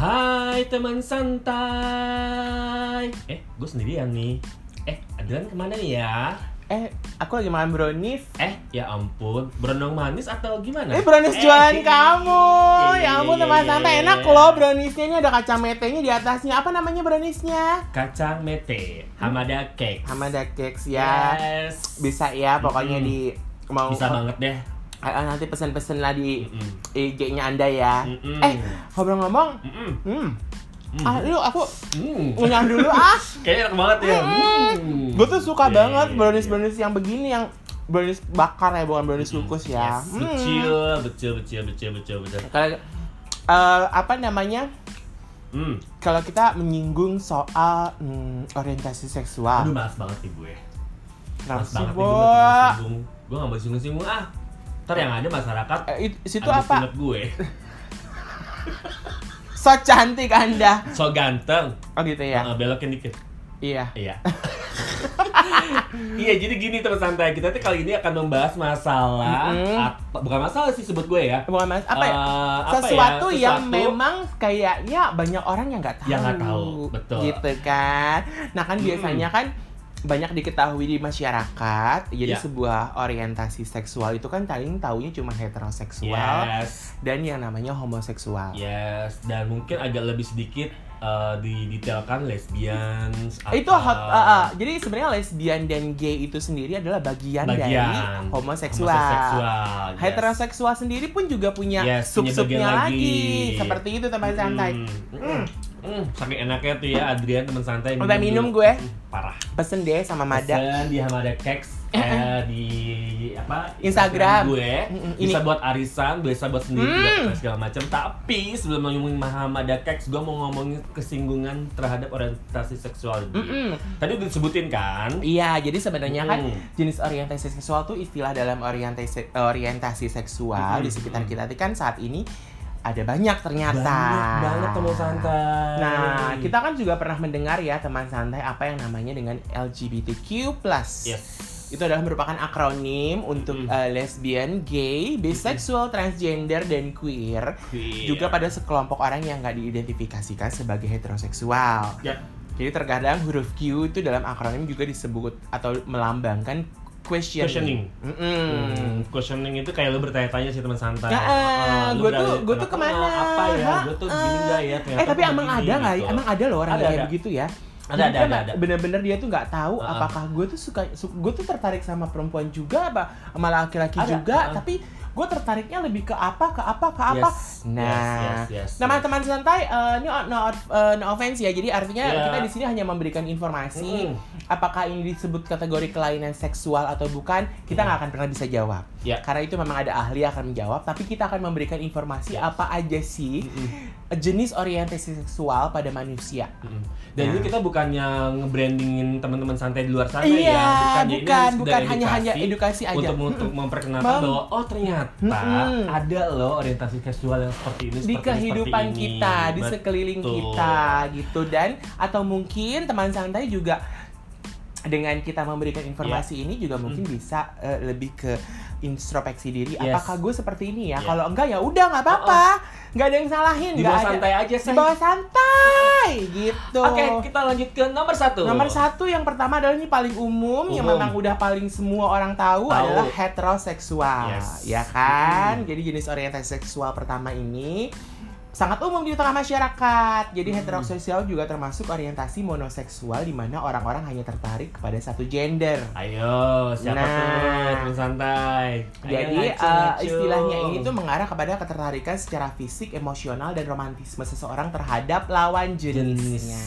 Hai teman santai. Eh, gue sendirian nih. Eh, Adrian ke mana nih ya? Eh, aku lagi makan brownies. Eh, ya ampun, berondong manis atau gimana? Eh, brownies Eh, jualan iya, kamu. iya, Ya ampun, iya, teman iya, santai. Enak loh browniesnya. Ini ada kacang metenya di atasnya. Apa namanya browniesnya? Kacang mete, Hamada Cake. Hamada Cakes ya. Yes. Bisa ya, pokoknya Mm-mm. di mau Bisa banget deh. Ah, nanti pesen-pesen lah di Mm-mm. IG-nya Anda ya. Mm-mm. Eh, ngobrol-ngomong, Mm-mm. hmm. Mm. Ah, lu aku Mm. ngunyah dulu ah. Kayaknya enak banget ya. Mm. Gue tuh suka Iya, banget brownies-brownies yang begini yang brownies bakar ya, bukan brownies kukus ya. Yes, Hmm. Betul, betul, betul, betul, betul, betul. Kalau eh, apa namanya? Hmm. Kalau kita menyinggung soal hmm, orientasi seksual. Aduh, malas banget nih gue. Kenapa sih, Bo? singgung-singgung. Gue gak mau singgung-singgung ah. Ntar yang ada masyarakat Eh, it- situ apa? gue. So cantik Anda. So ganteng. Oh gitu ya. Nah, belokin dikit. Iya. Iya. iya, jadi gini teman santai. Kita tuh kali ini akan membahas masalah Mm-mm. apa- bukan masalah sih sebut gue ya. Bukan mas, apa ya? Eh, apa ya? sesuatu yang Sesuatu memang kayaknya banyak orang yang nggak tahu. Yang nggak tahu, betul. Gitu kan. Nah kan Hmm. biasanya kan banyak diketahui di masyarakat. Jadi Ya. sebuah orientasi seksual itu kan paling taunya cuma heteroseksual Yes. dan yang namanya homoseksual. Yes, dan mungkin agak lebih sedikit eh, didetailkan lesbians Itu hot, uh, uh, jadi sebenarnya lesbian dan gay itu sendiri adalah bagian, dari bagian homoseksual. homoseksual, yes. Heteroseksual sendiri pun juga punya Yes, sub-subnya lagi. lagi. Seperti itu teman santai. Hmm. Hmm. Saking enaknya tuh ya Adrian teman santai Udah minum dulu. gue. Parah Pesen deh sama Mada. Pesen di Hamada Cakes eh, di apa Instagram. gue Mm-mm, bisa ini. buat arisan bisa buat sendiri Hmm. juga segala macam tapi sebelum ngomongin Hamada Cakes gue mau ngomongin kesinggungan terhadap orientasi seksual. Mm-mm. tadi udah disebutin kan Iya, jadi sebenarnya kan Hmm. jenis orientasi seksual tuh istilah dalam orientasi orientasi seksual Hmm. di sekitar kita kan saat ini ada banyak ternyata. banyak banget teman santai Nah, kita kan juga pernah mendengar ya teman santai apa yang namanya dengan LGBTQ+. yes Itu adalah merupakan akronim untuk Mm. uh, lesbian, gay, bisexual, transgender, dan queer. Queer. Juga pada sekelompok orang yang nggak diidentifikasikan sebagai heteroseksual. Yap. Jadi terkadang huruf Q itu dalam akronim juga disebut atau melambangkan questioning. Questioning. Mm-mm. Hmm, questioning itu kayak lu bertanya-tanya sih teman santai. Ya, eh, Ah, lu gua berada- tuh- gua tuh ke mana? Apa ya? Gue tuh gini enggak ya? Eh tapi emang begini, ada nggak? ya? gitu. Emang ada loh orang Ada, kayak ada. begitu ya. Ada, ada, ada, ada. Bener-bener dia tuh nggak tahu Ah. apakah gue tuh suka, gue tuh tertarik sama perempuan juga apa sama laki-laki juga, ah. tapi gue tertariknya lebih ke apa, ke apa, ke apa. Yes, Nah, yes, yes, yes, teman-teman santai, eh, ini no, eh, no offense ya. Jadi artinya Ya. kita di sini hanya memberikan informasi. Mm. Apakah ini disebut kategori kelainan seksual atau bukan? Kita nggak akan pernah bisa jawab. Ya. Karena itu memang ada ahli yang akan menjawab. Tapi kita akan memberikan informasi Ya. apa aja sih Mm-mm. Jenis orientasi seksual pada manusia. Mm-mm. Dan Nah. ini kita bukannya nge-brandingin teman-teman santai di luar sana Iya, ya. bukan, Ini bukan, sekedar hanya hanya edukasi aja. Untuk untuk memperkenalkan Bang. bahwa oh ternyata Mm-mm. ada loh orientasi seksual yang seperti ini di seperti kehidupan seperti ini. kita, di Betul. sekeliling kita gitu dan atau mungkin teman santai juga dengan kita memberikan informasi ini juga mungkin bisa eh, lebih ke introspeksi diri Yes. apakah gue seperti ini ya Yeah. kalau enggak ya udah nggak apa-apa nggak ada yang salahin Di bawah ada santai aja di say. bawah santai gitu Oke, kita lanjut ke nomor satu. Nomor satu yang pertama adalah ini paling umum, yang Umum. memang udah paling semua orang tahu, Tahu. adalah heteroseksual, Yes. ya kan? Hmm. Jadi jenis orientasi seksual pertama ini sangat umum di tengah masyarakat. Jadi Hmm. heteroseksual juga termasuk orientasi monoseksual di mana orang-orang hanya tertarik kepada satu gender. Ayo, siapa Nah. tuh teman santai? Ayo, Jadi ngacu, eh, ngacu. istilahnya ini tuh mengarah kepada ketertarikan secara fisik, emosional, dan romantisme seseorang terhadap lawan jenis jenisnya.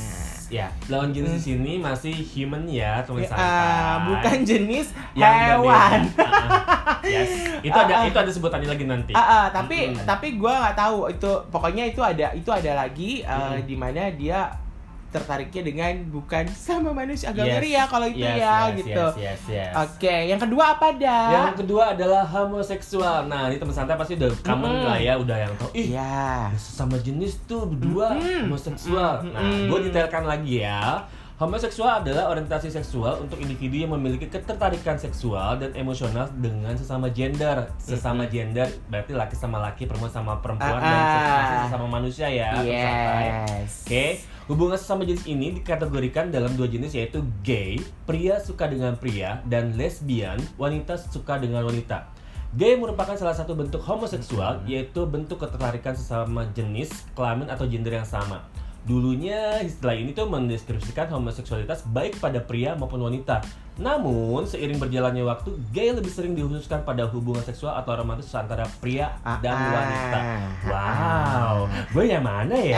Ya lawan jenis di sini masih human ya teman Ya, santai eh, bukan jenis Yang hewan. Ah, ah. yes itu ada itu ada sebutannya lagi nanti Ah, ah, tapi Mm-mm. tapi gue nggak tahu itu pokoknya itu ada itu ada lagi uh, Mm-mm. di mana dia tertariknya dengan bukan sama manusia agak Yes. ya kalau itu Yes, ya yes, gitu. yes, yes, yes. Oke, yang kedua apa dah? yang kedua adalah homoseksual nah ini teman santai pasti udah common lah ya udah yang tahu ih Iya. sama jenis tuh berdua Mm-mm. homoseksual. Mm-mm. Nah, gue detailkan lagi ya. Homoseksual adalah orientasi seksual untuk individu yang memiliki ketertarikan seksual dan emosional dengan sesama gender. Sesama gender berarti laki sama laki, perempuan sama perempuan, dan Ah, ah. masih sesama manusia ya. Yes. Oke, hubungan sesama jenis ini dikategorikan dalam dua jenis yaitu gay, pria suka dengan pria, dan lesbian, wanita suka dengan wanita. Gay merupakan salah satu bentuk homoseksual, yaitu bentuk ketertarikan sesama jenis, kelamin atau gender yang sama. Dulunya istilah ini tuh mendeskripsikan homoseksualitas baik pada pria maupun wanita. Namun, seiring berjalannya waktu, gay lebih sering dikhususkan pada hubungan seksual atau romantis antara pria dan Ah, wanita. ah, Wow, gue yang mana ya?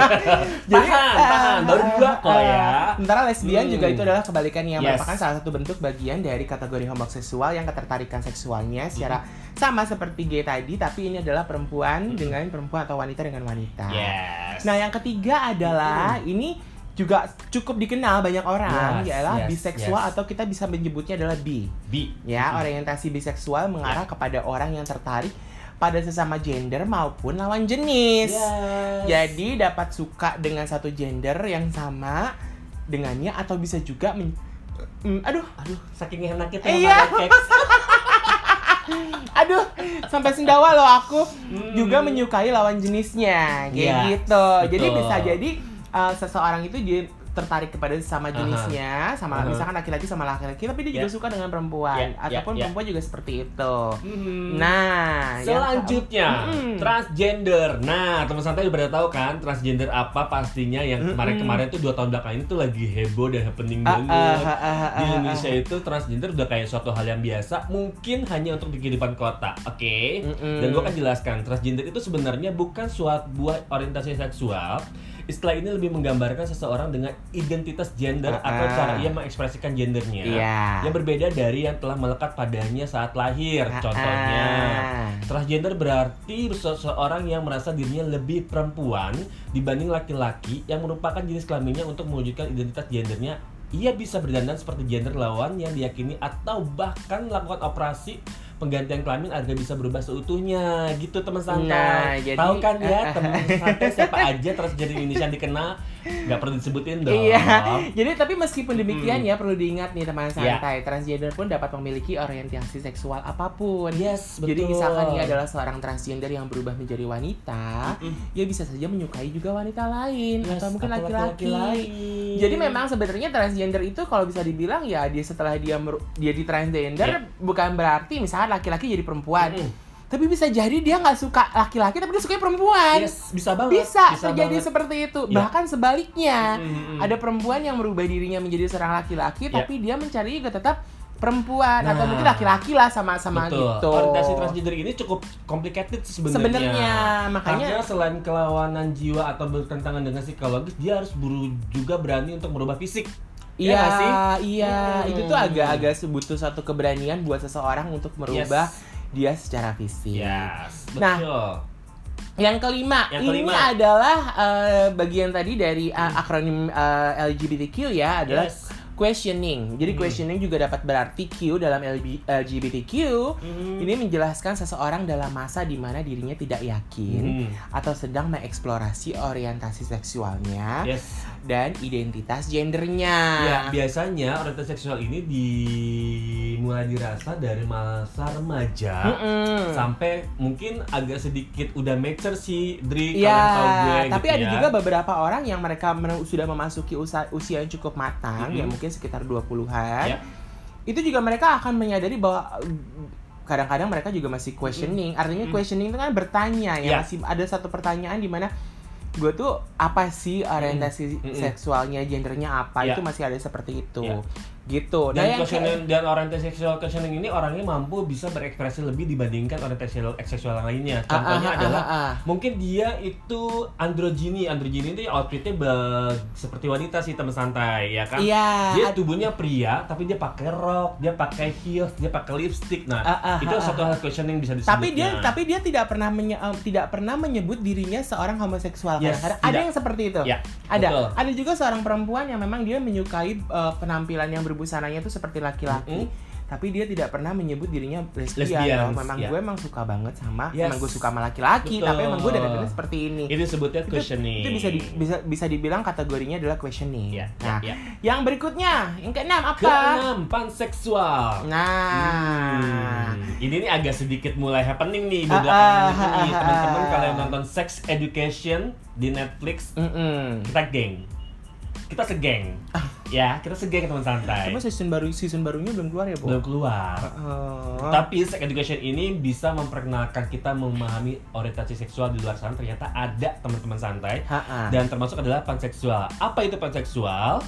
Jadi, tahan, tahan, baru dua kok ah, ya. Sementara lesbian Hmm. juga itu adalah kebalikannya Yes. merupakan salah satu bentuk bagian dari kategori homoseksual yang ketertarikan seksualnya secara sama seperti gay tadi, tapi ini adalah perempuan Hmm. dengan perempuan atau wanita dengan wanita. Yes. Nah, yang ketiga adalah ini juga cukup dikenal banyak orang, Yes, ialah yes, biseksual yes. atau kita bisa menyebutnya adalah bi. B. Ya, Mm-mm. orientasi biseksual mengarah kepada orang yang tertarik pada sesama gender maupun lawan jenis. Yes. Jadi dapat suka dengan satu gender yang sama dengannya atau bisa juga men- Mm, aduh, aduh, saking enaknya tuh Iya. aduh, sampai sendawa loh aku Hmm. juga menyukai lawan jenisnya, kayak Iya, gitu. Jadi betul. bisa jadi uh, seseorang itu dia tertarik kepada Aha. jenisnya, sama Aha. misalkan laki-laki sama laki-laki, tapi dia juga Ya. suka dengan perempuan, Ya, ya, ataupun ya. perempuan juga seperti itu. Hmm. Nah, yang Selanjutnya, ke- Mm-mm. transgender. Nah, teman santai udah pada tahu kan transgender apa pastinya yang kemarin-kemarin tuh dua tahun belakangan ini tuh lagi heboh dan happening Ah, banget. ah, ah, ah, Di ah, Indonesia ah. itu transgender udah kayak suatu hal yang biasa, mungkin hanya untuk di kehidupan kota, oke? Mm-mm. Dan gue akan jelaskan, transgender itu sebenarnya bukan suatu buah orientasi seksual. Istilah ini lebih menggambarkan seseorang dengan identitas gender Ah, atau ah. cara ia mengekspresikan gendernya Iya. yang berbeda dari yang telah melekat padanya saat lahir. Ah, Contohnya, transgender berarti seseorang yang merasa dirinya lebih perempuan dibanding laki-laki yang merupakan jenis kelaminnya untuk mewujudkan identitas gendernya. Ia bisa berdandan seperti gender lawan yang diyakini atau bahkan melakukan operasi penggantian kelamin agar bisa berubah seutuhnya gitu teman Nah, santai. jadi- Tahu kan ya teman santai siapa aja transgender Indonesia yang dikenal? Nggak perlu disebutin dong. Iya. Jadi tapi meskipun demikian Mm-mm. ya perlu diingat nih teman Iya. santai, transgender pun dapat memiliki orientasi seksual apa pun. Yes, Jadi betul. misalkan ia adalah seorang transgender yang berubah menjadi wanita, Mm-mm. ia bisa saja menyukai juga wanita lain Yes, atau mungkin laki-laki. lain. Jadi memang sebenarnya transgender itu kalau bisa dibilang ya dia setelah dia dia di transgender Iya. bukan berarti misalkan laki-laki jadi perempuan. Mm-mm. Tapi bisa jadi dia nggak suka laki-laki tapi dia suka perempuan. Yes, bisa banget. Bisa, terjadi banget. seperti itu. Iya. Bahkan sebaliknya. Mm-mm. Ada perempuan yang merubah dirinya menjadi seorang laki-laki Ya. tapi dia mencari juga tetap perempuan atau Nah. mungkin laki-laki lah sama-sama Betul. gitu. Orientasi transgender ini cukup complicated sebenarnya. Sebenarnya, makanya- Karena selain kelawanan jiwa atau bertentangan dengan psikologis, dia harus buru juga berani untuk merubah fisik. Iya, nggak sih? iya, Hmm. itu tuh agak-agak butuh satu keberanian buat seseorang untuk merubah Yes. dia secara fisik. Yes, Nah, betul. Yang kelima, Yang ini kelima. adalah eh, bagian tadi dari uh, akronim eh, LGBTQ ya, adalah Yes. questioning. Jadi Hmm. questioning juga dapat berarti Q dalam LB, LGBTQ. Hmm. Ini menjelaskan seseorang dalam masa di mana dirinya tidak yakin Hmm. atau sedang mengeksplorasi orientasi seksualnya Yes. Dan identitas gendernya. Ya, biasanya orientasi seksual ini dimulai dirasa dari masa remaja Mm-mm. sampai mungkin agak sedikit udah mature sih Dri Iya, kalian tahu gue tapi gitu ada ya. juga beberapa orang yang mereka sudah memasuki usia, usia yang cukup matang, Mhm. ya mungkin sekitar 20-an. Ya. Itu juga mereka akan menyadari bahwa kadang-kadang mereka juga masih questioning. Artinya questioning itu kan bertanya ya, Ya. masih ada satu pertanyaan di mana gue tuh apa sih orientasi Mhm. seksualnya, gendernya apa? Ya. Itu masih ada seperti itu. Ya. Gitu. dan yang questioning dan orientasi seksual questioning ini orangnya mampu bisa berekspresi lebih dibandingkan orientasi seksual yang lainnya. Ah, Contohnya ah, ah, adalah ah, ah. mungkin dia itu androgini. Androgini itu outfitnya be- seperti wanita sih teman santai ya kan. Iya. Dia tubuhnya pria tapi dia pakai rok, dia pakai heels, dia pakai lipstick. Nah, Ah, itu satu hal questioning bisa disebut. tapi dia tapi dia tidak pernah menye- em, tidak pernah menyebut dirinya seorang homoseksual Yes, ada yang seperti itu Ya, ada betul. ada juga seorang perempuan yang memang dia menyukai eh, penampilan yang berbusananya itu seperti laki-laki Mm-mm. tapi dia tidak pernah menyebut dirinya lesbian. Lesbians, loh. Memang ya. gue emang suka banget sama, Yes. emang gue suka sama laki-laki, tapi emang gue dari seperti ini. Itu sebutnya Itu- questioning. Itu bisa di- bisa bisa dibilang kategorinya adalah questioning. Ya, ya, nah, ya. yang berikutnya, yang keenam apa? Keenam, panseksual. Nah, Hmm, ini nih agak sedikit mulai happening nih Ah, beberapa ah, ini. ah, Teman-teman kalau yang nonton Sex Education di Netflix, Mm-mm. kita geng. Kita segeng. Ya, kita segeng teman santai. Cuma season baru season barunya belum keluar ya, Bu? Belum keluar. Oh. Tapi sex education ini bisa memperkenalkan kita memahami orientasi seksual di luar sana ternyata ada teman-teman santai Ha-ha. dan termasuk adalah panseksual. Apa itu panseksual?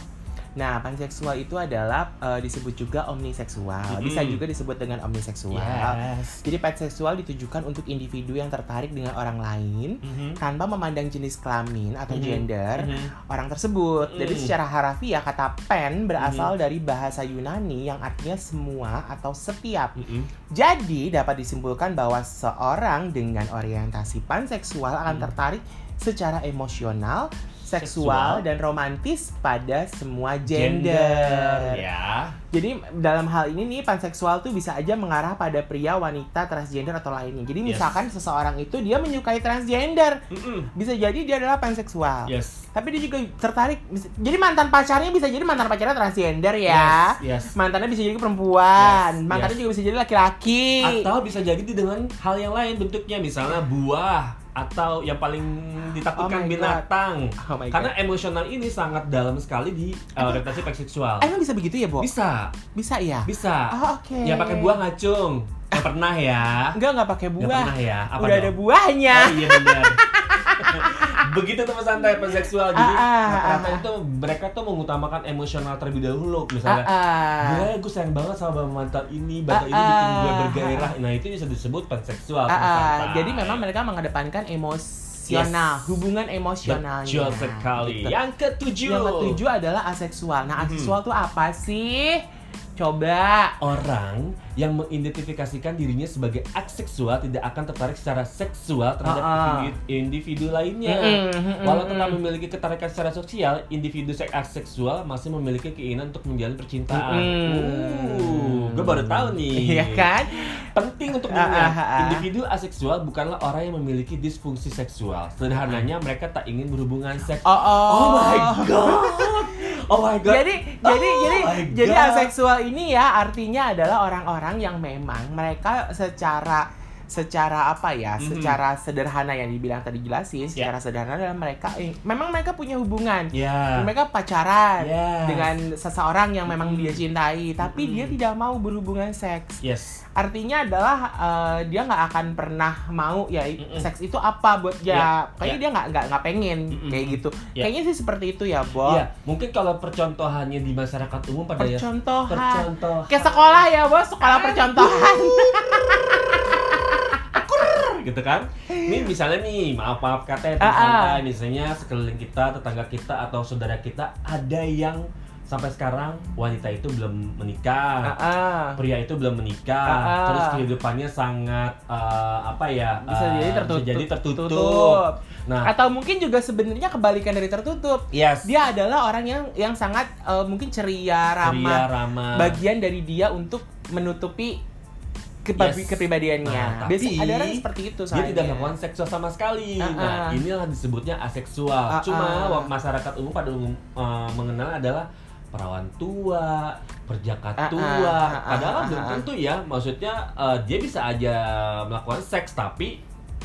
Nah, panseksual itu adalah eh, disebut juga omniseksual. Mm-mm. Bisa juga disebut dengan omniseksual. Yes. Jadi panseksual ditujukan untuk individu yang tertarik dengan orang lain Mhm. tanpa memandang jenis kelamin atau Mhm. gender Mhm. orang tersebut. Jadi Mm. secara harafiah kata pen berasal dari bahasa Yunani yang artinya semua atau setiap. Mhm. Jadi dapat disimpulkan bahwa seorang dengan orientasi panseksual akan Hmm. tertarik secara emosional, Seksual. seksual, dan romantis pada semua gender. ya. Jadi dalam hal ini nih panseksual tuh bisa aja mengarah pada pria, wanita, transgender atau lainnya. Jadi Yes. misalkan seseorang itu dia menyukai transgender, Mhm. bisa jadi dia adalah panseksual. Yes. Tapi dia juga tertarik. Jadi mantan pacarnya bisa jadi mantan pacarnya transgender ya. Yes. yes. Mantannya bisa jadi perempuan, Yes, mantannya yes. juga bisa jadi laki-laki. Atau bisa jadi dengan hal yang lain bentuknya misalnya buah atau yang paling ditakutkan Oh binatang. Oh Karena emosional ini sangat dalam sekali di uh, orientasi seksual. Emang bisa begitu ya, Bo? Bisa, Bisa ya? bisa. Oh, oke. Ya pakai buah ngacung. Nggak pernah ya. Enggak, enggak pakai buah. pernah ya. Apa Udah dong? ada buahnya. Oh iya benar. Begitu teman santai panseksual jadi Ah, ah, rata-rata ah. itu mereka tuh mengutamakan emosional terlebih dahulu misalnya. Ah, ah. Gila gue sayang banget sama mantan ini, bapak ini Ah, bikin gue ah. bergairah. Nah itu bisa disebut panseksual. Ah, ah. Jadi memang mereka mengedepankan emosional, Yes. hubungan emosionalnya. Betul sekali. Gitu. Yang ketujuh. Yang ketujuh adalah aseksual. Nah, Mhm. aseksual tuh apa sih? Coba. Orang yang mengidentifikasikan dirinya sebagai aseksual tidak akan tertarik secara seksual terhadap Ah, ah. individu, individu lainnya. Mm-mm, mm-mm, Walau tetap memiliki ketarikan secara sosial, individu seks aseksual masih memiliki keinginan untuk menjalin percintaan. Mm-mm. Uh, gue baru tahu nih. Iya kan? Penting untuk diingat, ah, ah. individu aseksual bukanlah orang yang memiliki disfungsi seksual. Sederhananya mereka tak ingin berhubungan seks. Oh, oh. Oh my god. Oh my god. Jadi Oh jadi jadi jadi aseksual ini ya artinya adalah orang-orang yang memang mereka secara secara apa ya, Mhm. secara sederhana yang dibilang tadi jelasin, Ya. secara sederhana adalah mereka eh, memang mereka punya hubungan. Ya. Mereka pacaran Yes. dengan seseorang yang memang Mhm. dia cintai, tapi Mhm. dia tidak mau berhubungan seks. Yes. Artinya adalah eh, dia nggak akan pernah mau ya Mm-mm. seks itu apa buat dia. Ya, Kayaknya ya. dia nggak nggak nggak pengen Mm-mm. kayak gitu. Ya. Kayaknya sih seperti itu ya, Bo. Iya, mungkin kalau percontohannya di masyarakat umum pada ya Percontohan. percontohan. Kayak sekolah ya, Bos, sekolah percontohan. gitu kan ini misalnya nih maaf maaf kata ya Ah, ah. misalnya sekeliling kita tetangga kita atau saudara kita ada yang sampai sekarang wanita itu belum menikah Heeh. pria itu belum menikah Ah, ah. terus kehidupannya sangat eh, apa ya Bisa eh, jadi tertutup. bisa jadi tertutup Tutup. nah Atau mungkin juga sebenarnya kebalikan dari tertutup. yes Dia adalah orang yang yang sangat eh, mungkin ceria, ramah. ceria ramah Bagian dari dia untuk menutupi kepa- Yes. kepribadiannya. Nah, tapi Biasanya ada orang seperti itu dia soalnya. tidak melakukan seksual sama sekali. Ah, Nah, ah. inilah disebutnya aseksual. Ah, Cuma ah. wa- masyarakat umum pada umum eh, mengenal adalah perawan tua, perjaka Ah, ah, tua. ah, ah, Padahal ah, belum ah. tentu ya. Maksudnya eh, dia bisa aja melakukan seks tapi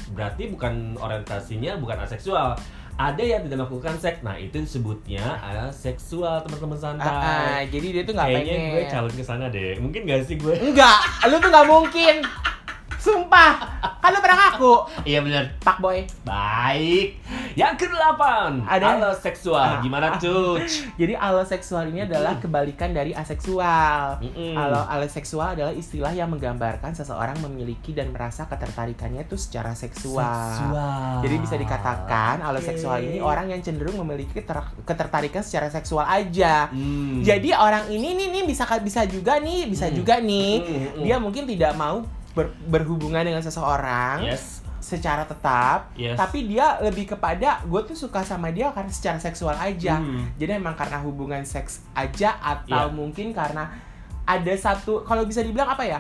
berarti bukan orientasinya bukan aseksual. Ada yang tidak melakukan seks. Nah, itu disebutnya aseksual, teman-teman santai. Ah, ah, jadi dia tuh nggak Kayaknya pengen. gue calon ke sana deh. Mungkin gak sih gue? Enggak, lu tuh nggak mungkin. Sumpah, kan lu pernah ngaku, Iya bener. Pak Boy. Baik. Yang kedelapan, Ada- ada seksual. Ah. Gimana tuh? Jadi aloseksual ini adalah kebalikan dari aseksual. Mm-mm. Alo aloseksual adalah istilah yang menggambarkan seseorang memiliki dan merasa ketertarikannya itu secara seksual. Seksual. Jadi bisa dikatakan Oke. aloseksual ini orang yang cenderung memiliki keter- ketertarikan secara seksual aja. Hmm. Jadi orang ini nih nih bisa bisa juga nih, bisa Hmm. juga nih. Hmm. Dia mungkin tidak mau ber- berhubungan dengan seseorang Yes. secara tetap, Yes. tapi dia lebih kepada gue tuh suka sama dia karena secara seksual aja. Hmm. Jadi emang karena hubungan seks aja atau Iya. mungkin karena ada satu kalau bisa dibilang apa ya?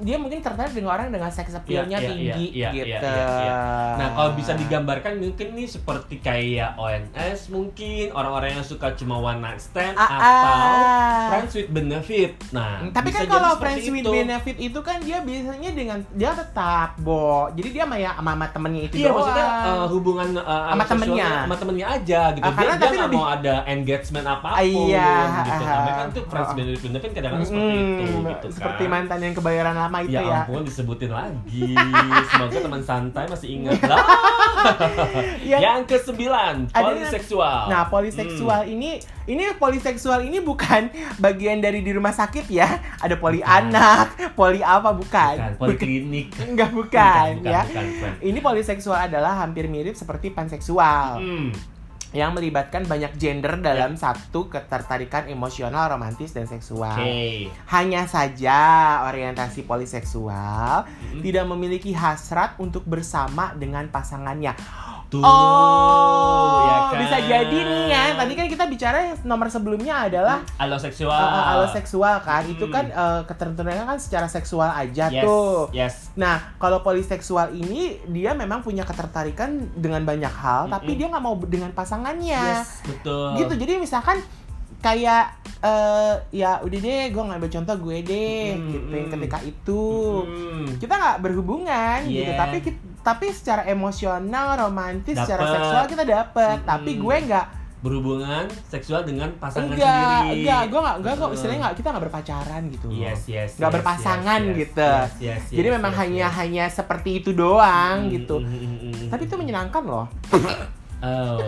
Dia mungkin tertarik dengan orang dengan sex appeal-nya Iya, iya, tinggi iya, iya, gitu. iya, iya. Nah, kalau bisa digambarkan mungkin nih seperti kayak ONS mungkin orang-orang yang suka cuma one night stand Ah, atau ah. friends with benefit. Nah, Hmm, Tapi kan kalau friends with itu. benefit itu kan dia biasanya dengan dia tetap bo. Jadi dia sama ya sama, sama temennya itu Iya doang. maksudnya uh, hubungan uh, Sama temennya. sama temennya aja gitu. Ah, dia karena dia nggak lebih- mau ada engagement apa pun Ah, iya, gitu. ah, mereka kan tuh friends ah. with benefit kadang-kadang seperti itu Mm, gitu kan. seperti mantan yang kebayaran lama itu ya, ya. ampun disebutin lagi. Semoga teman santai masih ingat lah. Ya. Yang kesembilan, Ada- poliseksual. Nah, poliseksual Hmm. ini ini poliseksual ini bukan bagian dari di rumah sakit ya. Ada poli Bukan. anak, poli apa bukan? Bukan, poliklinik. Enggak bukan, bukan, ya. bukan, bukan. Ini poliseksual adalah hampir mirip seperti panseksual Hmm. Yang melibatkan banyak gender dalam satu ketertarikan emosional, romantis dan seksual. Oke. Hanya saja orientasi poliseksual Hmm. tidak memiliki hasrat untuk bersama dengan pasangannya. Tuh, Oh, ya kan? bisa jadi nih ya. Tadi kan kita bicara yang nomor sebelumnya adalah Alo seksual. uh, uh, alo seksual kan. Itu Hmm. kan uh, ketertentuannya kan secara seksual aja Yes, tuh. yes. Nah, kalau poliseksual ini dia memang punya ketertarikan dengan banyak hal, tapi Mm-mm. dia nggak mau dengan pasangannya. Yes, betul. Gitu. Jadi misalkan kayak eh ya udah deh, gue ngambil contoh gue deh, Mm-mm, gitu. ketika itu Hmm. kita nggak berhubungan gitu, Yeah. tapi kit- tapi secara emosional, romantis, secara Dapet. seksual kita dapet, Mm-mm. tapi gue nggak berhubungan seksual dengan pasangan enggak, sendiri. enggak, gue nggak, enggak, gue Hmm. istilahnya nggak, kita nggak berpacaran gitu. Yes, yes. Nggak yes, berpasangan yes, yes, gitu. yes, yes, Jadi yes, memang yes, hanya yes. hanya seperti itu doang Hmm, gitu. hmm, hmm, hmm, hmm. Tapi itu menyenangkan loh. Oh.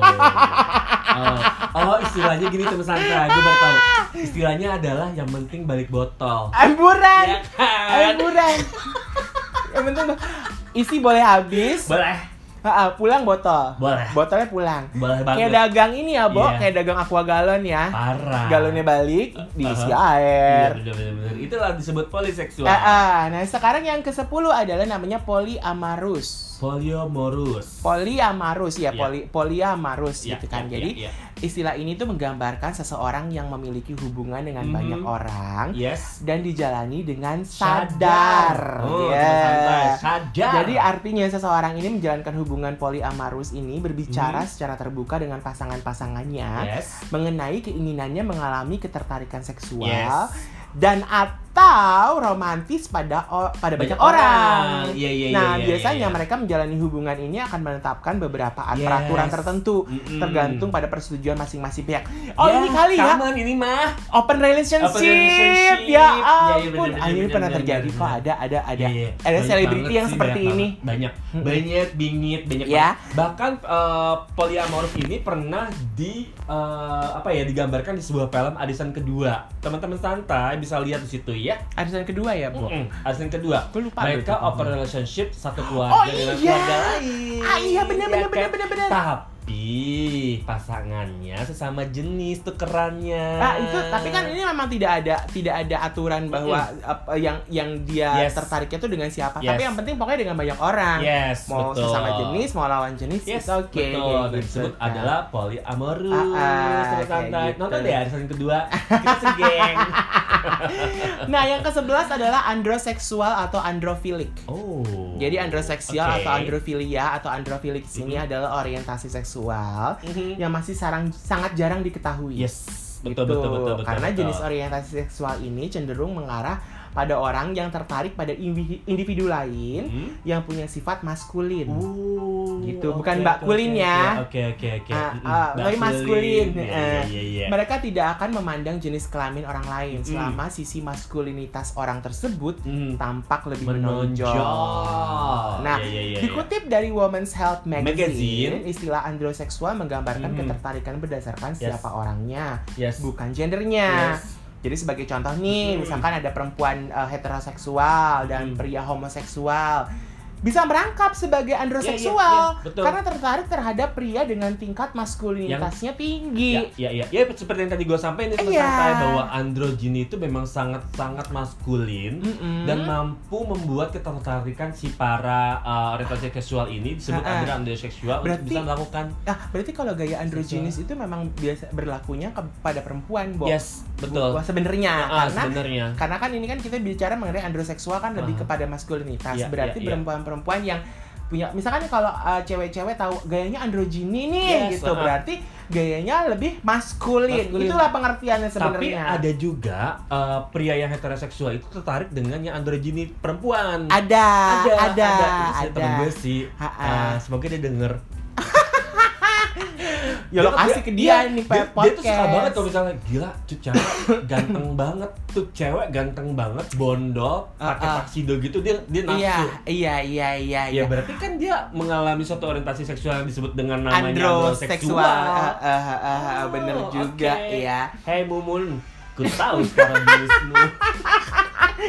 oh. Oh, istilahnya gini teman santai, gue baru tahu. Istilahnya adalah yang penting balik botol. Amburan, Ya kan? amburan. Yang penting isi boleh habis, Boleh. Ha-ha, pulang botol. Boleh. Botolnya pulang. Boleh banget. Kayak dagang ini ya, Bo. Iya. Kayak dagang aqua galon ya. Parah. Galonnya balik, diisi Uh-huh. air. Iya, bener, bener, bener. Itulah disebut poliseksual. Ah, ah. Nah, sekarang yang ke-10 adalah namanya polyamarus. Polyamorous. Polyamarus ya, Iya. poli polyamarus Iya, gitu kan. iya, Jadi iya, iya. istilah ini tuh menggambarkan seseorang yang memiliki hubungan dengan Mhm. banyak orang Yes. dan dijalani dengan Sadar. sadar. Oh, Ya. teman santai. Sadar. Jadi artinya seseorang ini menjalankan hubungan polyamarus ini berbicara Mhm. secara terbuka dengan pasangan-pasangannya Yes. mengenai keinginannya mengalami ketertarikan seksual Yes. dan atau romantis pada pada banyak, Banyak orang. orang. Iya, iya, nah, iya, iya, biasanya iya. mereka menjalani hubungan ini akan menetapkan beberapa Yes. peraturan tertentu Mm-mm. tergantung pada persetujuan masing-masing pihak. Oh, Ya, ini kali ya Kaman ini mah. open relationship. Open relationship. Ya Iya, ampun. bener, Ah, ini pernah bener, terjadi bener, kok ada ada ada. Ada selebriti yang sih, seperti banyak ini. banget. Banyak. Banyak bingit, banyak Ya. banget. Bahkan uh, polyamorous ini pernah di uh, apa ya digambarkan di sebuah film Adisan kedua. Teman-teman santai bisa lihat di situ ya. Arisan kedua ya, Bu. Mm-mm. Adisan kedua. Gue lupa Mereka open relationship satu keluarga Oh dengan iya. keluarga lain. Ah iya benar Ya benar benar benar benar. Tapi pasangannya sesama jenis tukerannya. Nah, itu tapi kan ini memang tidak ada tidak ada aturan bahwa apa, yang yang dia Yes. tertariknya tuh dengan siapa. Yes. Tapi yang penting pokoknya dengan banyak orang. Yes, mau betul. sesama jenis, mau lawan jenis, Yes, it's okay. betul. Dan gitu disebut kan. adalah polyamorous. Ah, ah, Santai, gitu. Nonton deh arisan kedua. Kita segeng. Nah, yang ke-11 adalah androseksual atau androfilik. oh. Jadi androseksual Oke. atau androfilia atau androfilik ini Mhm. adalah orientasi seksual Mhm. yang masih sarang, sangat jarang diketahui. Yes. Betul, Gitu. betul, betul, betul. Karena betul. jenis orientasi seksual ini cenderung mengarah pada orang yang tertarik pada individu, lain Hmm? yang punya sifat maskulin. Oh, Gitu, bukan Mbak oke, Kulin oke, ya. Oke, oke, oke. Ah, ah, tapi maskulin. Eh, iya, iya, iya. Mereka tidak akan memandang jenis kelamin orang lain Mm-mm. selama sisi maskulinitas orang tersebut Mm. tampak lebih menonjol. menonjol. Nah, Iya, iya, iya, iya. Dikutip dari Women's Health Magazine, Magazine. istilah androseksual menggambarkan Mhm. ketertarikan berdasarkan Yes. siapa orangnya, Yes. bukan gendernya. Yes. Jadi sebagai contoh nih, misalkan ada perempuan eh, heteroseksual dan pria homoseksual bisa merangkap sebagai androseksual Iya, iya, iya, betul. karena tertarik terhadap pria dengan tingkat maskulinitasnya tinggi. Ya, ya, ya, ya seperti yang tadi gue sampaikan itu Iya. santai bahwa androgini itu memang sangat-sangat maskulin Mm-mm. dan mampu membuat ketertarikan si para uh, orientasi seksual ini disebut Ha-ha. adalah androseksual untuk Berarti- bisa melakukan Ah, berarti kalau gaya androginis itu memang biasa berlakunya kepada perempuan, Bo. yes betul sebenarnya Ah, karena sebenarnya karena kan ini kan kita bicara mengenai androseksual kan lebih Ah. kepada maskulinitas. Iya, Berarti iya, iya. Perempuan-perempuan yang punya misalkan kalau uh, cewek-cewek tahu gayanya androgini nih Yes, gitu ah. berarti gayanya lebih maskulin. Maskulin. Itulah pengertiannya tapi sebenarnya. ada juga uh, pria yang heteroseksual itu tertarik dengan yang androgini perempuan ada, ada, ada, ada. sih temen gue sih Ha-ha. Uh, semoga dia denger Ya lo kasih ke dia nih dia, Pak dia tuh suka podcast. banget kalau misalnya gila tuh cewek ganteng banget tuh cewek ganteng banget bondol pakai Ah, ah. tuxedo gitu dia dia nafsu Iya, iya, iya, iya, Ya iya. berarti kan dia mengalami suatu orientasi seksual yang disebut dengan namanya Androseksual. Ah, ah, ah, ah, bener Oh, juga oke. ya. Hei Mumun, ku tahu sekarang jenismu.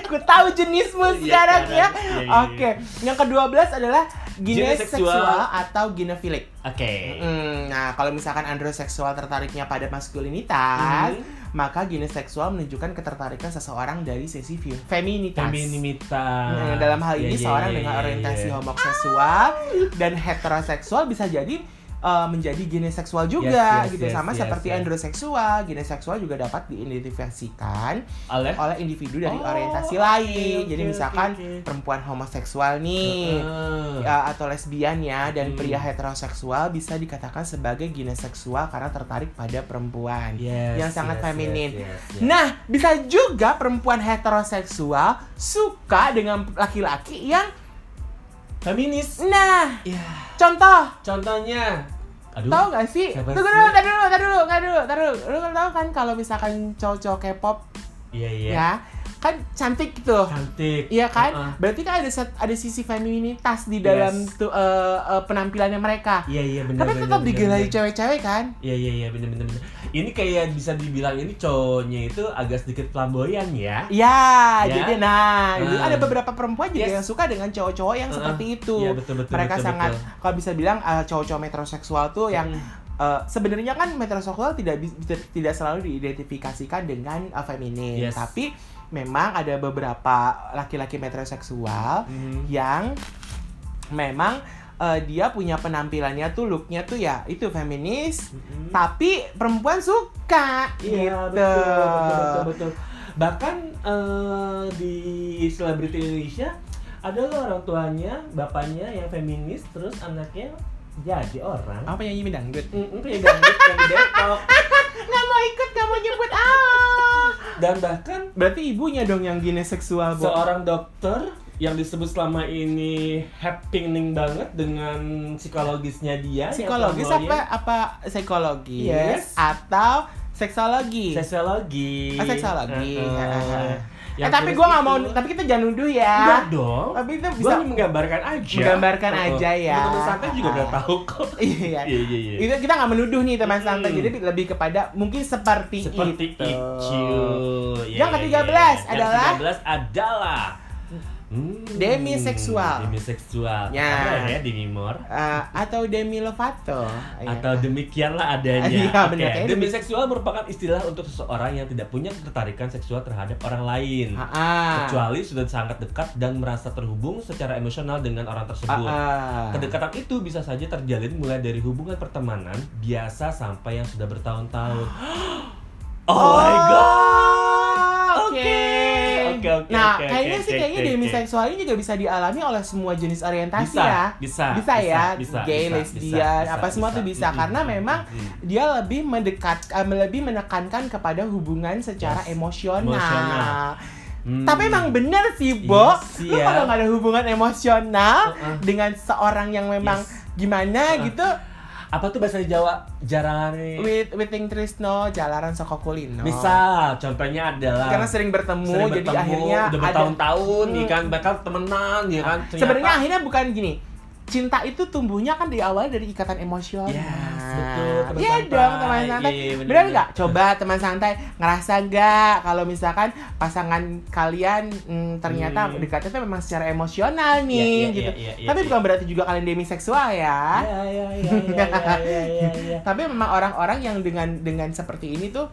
Ku tahu jenismu Iya, sekarang ya. Iya, iya, Oke, yang ke-12 adalah Gineseksual. atau ginefilik. Oke. Hmm, nah, kalau misalkan androseksual tertariknya pada maskulinitas, Mhm. maka gineseksual menunjukkan ketertarikan seseorang dari sisi fe- feminitas. Feminimitas. Nah, dalam hal ini Iya, iya, seorang iya, dengan iya, orientasi iya. homoseksual dan heteroseksual bisa jadi uh, menjadi gineseksual juga Yes, yes, gitu yes, sama yes, seperti yes. androseksual, gineseksual juga dapat diidentifikasikan Oleh oleh individu dari Oh, orientasi lain. oke, Jadi oke, misalkan oke. perempuan homoseksual nih Heeh. ya, atau lesbian ya dan Hmm. pria heteroseksual bisa dikatakan sebagai gineseksual karena tertarik pada perempuan. Yes, yang sangat yes, feminin. yes, yes, yes. Nah, bisa juga perempuan heteroseksual suka dengan laki-laki yang feminis. nah, Ya, contoh contohnya. Aduh. Tahu gak sih? Tunggu dulu, tar dulu, tar dulu, tar dulu, tar dulu. Lu kan tahu kan kalau misalkan cowok-cowok K-pop Iya, iya. ya, kan cantik gitu. Cantik. Iya kan? Heeh. Berarti kan ada set- ada sisi feminitas di dalam Yes. tuh eh, eh, penampilannya mereka. Iya, iya benar. Tapi benar, tetap benar, digelai benar. cewek-cewek kan? Iya iya iya bener bener. Ini kayak bisa dibilang ini cowoknya itu agak sedikit flamboyan ya. Iya, Ya. jadi nah, Ah. ada beberapa perempuan juga Yes. yang suka dengan cowok-cowok yang Ah, seperti itu. Iya betul betul. Mereka betul, sangat betul. kalau bisa bilang eh, cowok-cowok metroseksual tuh yang eh, sebenarnya kan metroseksual tidak tidak, selalu diidentifikasikan dengan eh, feminin, Yes. tapi memang ada beberapa laki-laki metroseksual Mhm. yang memang eh, dia punya penampilannya tuh looknya tuh ya itu feminis, Mhm. tapi perempuan suka Iya gitu. betul, betul betul betul. Bahkan eh, di selebriti Indonesia ada loh orang tuanya, bapaknya yang feminis, terus anaknya jadi orang. Apa nyanyi dangdut? Mm, kayak dangdut yang di Depok. Nggak mau ikut, nggak mau nyebut ah. Dan bahkan Berarti ibunya dong yang gineseksual, Bu. seorang dokter yang disebut selama ini happening banget dengan psikologisnya dia yang Psikologis apa flamboyan. apa psikologis Yes. atau seksologi? Sosiologi. Ah, seksologi. Heeh. eh, Yang tapi tulis gua nggak mau, tapi kita jangan nuduh ya. Enggak dong. Tapi itu Gua bisa hanya menggambarkan aja. Menggambarkan Heeh. aja ya. Teman-teman santai juga udah tahu kok. iya. Iya iya iya. Itu kita nggak menuduh nih teman Hmm. santai, jadi lebih kepada mungkin seperti, Seperti itu. itu. Iya, Yang iya, ke-13 iya. adalah? Yang ke-13 adalah Hmm, Demisexual. Demisexual. Ya. Ada ya Demimor. Eh, atau Demi Lovato. Atau demikianlah adanya. Iya, Oke, benar. Demi- Demiseksual merupakan istilah untuk seseorang yang tidak punya ketertarikan seksual terhadap orang lain. Ah, ah. Kecuali sudah sangat dekat dan merasa terhubung secara emosional dengan orang tersebut. ah. Kedekatan itu bisa saja terjalin mulai dari hubungan pertemanan biasa sampai yang sudah bertahun-tahun. Oh, my god. Oke. Oke, oke, Nah, oke, kayaknya oke, sih oke, kayaknya oke, demiseksual ini juga bisa dialami oleh semua jenis orientasi Bisa, ya. bisa, Bisa ya, bisa, gay, bisa, lesbian, bisa, apa semua bisa. tuh bisa Mm, karena mm, memang mm, mm. dia lebih mendekat eh, lebih menekankan kepada hubungan secara Yes, emosional. emosional. Hmm. Tapi emang bener sih, Bo. Iya sih Lu ya. kalau nggak ada hubungan emosional Uh-uh. dengan seorang yang memang Yes. gimana Uh-uh. gitu, apa tuh bahasa Jawa jarang nih. with witing trisno jalaran soko kulino. Bisa, contohnya adalah Karena sering bertemu, sering jadi bertemu, akhirnya udah ada- bertahun-tahun nih Hmm. kan, bakal temenan ya kan. Sebenarnya akhirnya bukan gini. Cinta itu tumbuhnya kan di awal dari ikatan emosional. Yes, betul, teman Iya santai. dong teman santai. Iya, iya, bener, nggak? Coba teman santai ngerasa nggak kalau misalkan pasangan kalian mm, ternyata Hmm. dekatnya tuh memang secara emosional nih Iya, iya, gitu. iya, iya, Tapi iya. bukan berarti juga kalian demiseksual ya. Iya, iya, iya, iya, iya, iya, iya, iya. Tapi memang orang-orang yang dengan dengan seperti ini tuh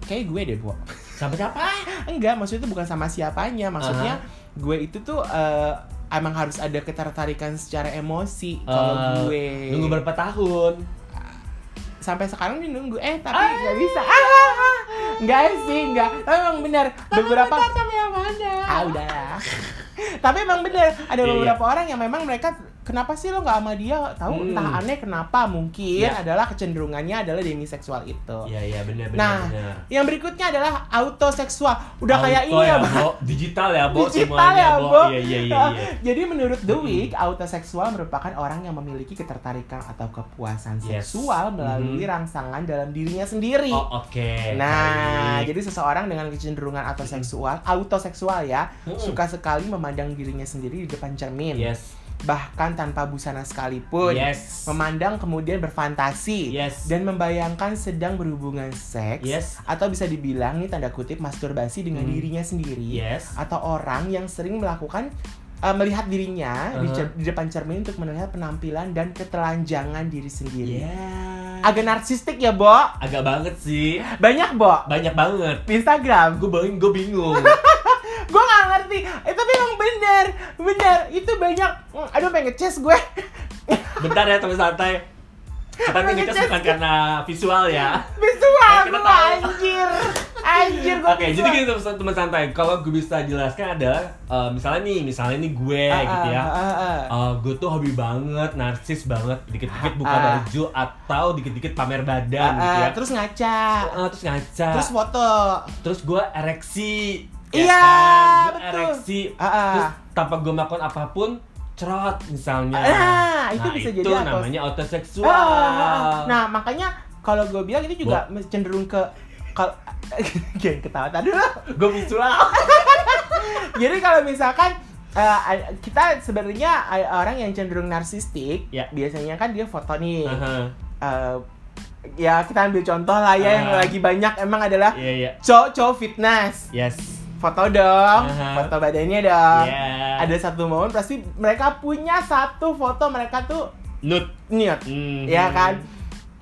kayak gue deh, Bu. Sampai siapa? Enggak, maksudnya itu bukan sama siapanya. Maksudnya gue itu tuh eh, emang harus ada ketertarikan secara emosi kalau Eh, gue. Nunggu berapa tahun? Sampai sekarang nih nunggu. Eh tapi nggak bisa. Ah, nggak sih nggak. Tapi emang benar beberapa Tapi yang mana? ah udah. Tapi emang benar ada Iya, beberapa orang yang memang mereka kenapa sih lo nggak sama dia tahu Hmm. entah aneh kenapa mungkin Iya. adalah kecenderungannya adalah demiseksual itu Iya, iya, benar, benar, nah benar. yang berikutnya adalah autoseksual udah kayak Auto ini ya. Bo. Digital ya, Bo, Digital semuanya, ya, Bo. Iya, iya, iya, iya. Jadi menurut The Week, autoseksual merupakan orang yang memiliki ketertarikan atau kepuasan Yes. seksual melalui Mhm. rangsangan dalam dirinya sendiri. Oh, oke. Nah, Baik. jadi seseorang dengan kecenderungan autoseksual, autoseksual ya, Mm-mm. suka sekali memandang dirinya sendiri di depan cermin. Yes. Bahkan tanpa busana sekalipun. Yes. Memandang kemudian berfantasi Yes. dan membayangkan sedang berhubungan seks Yes. atau bisa dibilang nih tanda kutip masturbasi dengan Hmm. dirinya sendiri Yes. atau orang yang sering melakukan uh, melihat dirinya di, Uh-huh. di depan cermin untuk melihat penampilan dan ketelanjangan diri sendiri. Iya. Agak narsistik ya, Bo? Agak banget sih. Banyak, Bo. Banyak banget. Di Instagram. Gue bingung, gue bingung. Gue gak ngerti. Eh, tapi emang bener. Bener. Itu banyak. Hmm, Aduh, pengen nge-chase gue. Bentar ya teman santai. Kita Pengen ngecas bukan karena visual ya. Visual gue, anjir. Anjir, gue Oke, jadi gini teman teman santai. Kalau gue bisa jelaskan adalah eh, misalnya nih, misalnya nih gue Ah, gitu ya. ah, Eh, gue tuh hobi banget, narsis banget, dikit-dikit buka Ah. baju atau dikit-dikit pamer badan gitu ya. Terus ngaca. Eh, terus ngaca, Terus terus, foto. gue ereksi, Iya, kan? Gua betul. ereksi, terus tanpa gue melakukan apa pun, cerot misalnya. Ah, itu nah, bisa itu jadi auto- namanya autoseksual. Ah, nah makanya kalau gue bilang itu juga cenderung ke kalau jangan ketawa tadi dulu. gue visual. Jadi kalau misalkan eh, kita sebenarnya orang yang cenderung narsistik, Ya. biasanya kan dia foto nih. Aha. Eh, ya kita ambil contoh lah ya yang Ah. lagi banyak emang adalah Iya iya. cowok-cowok fitness. Yes. Foto dong, Aha. foto badannya dong. Iya. Ada satu momen pasti mereka punya satu foto mereka tuh Nut. niat, Mhm. ya kan?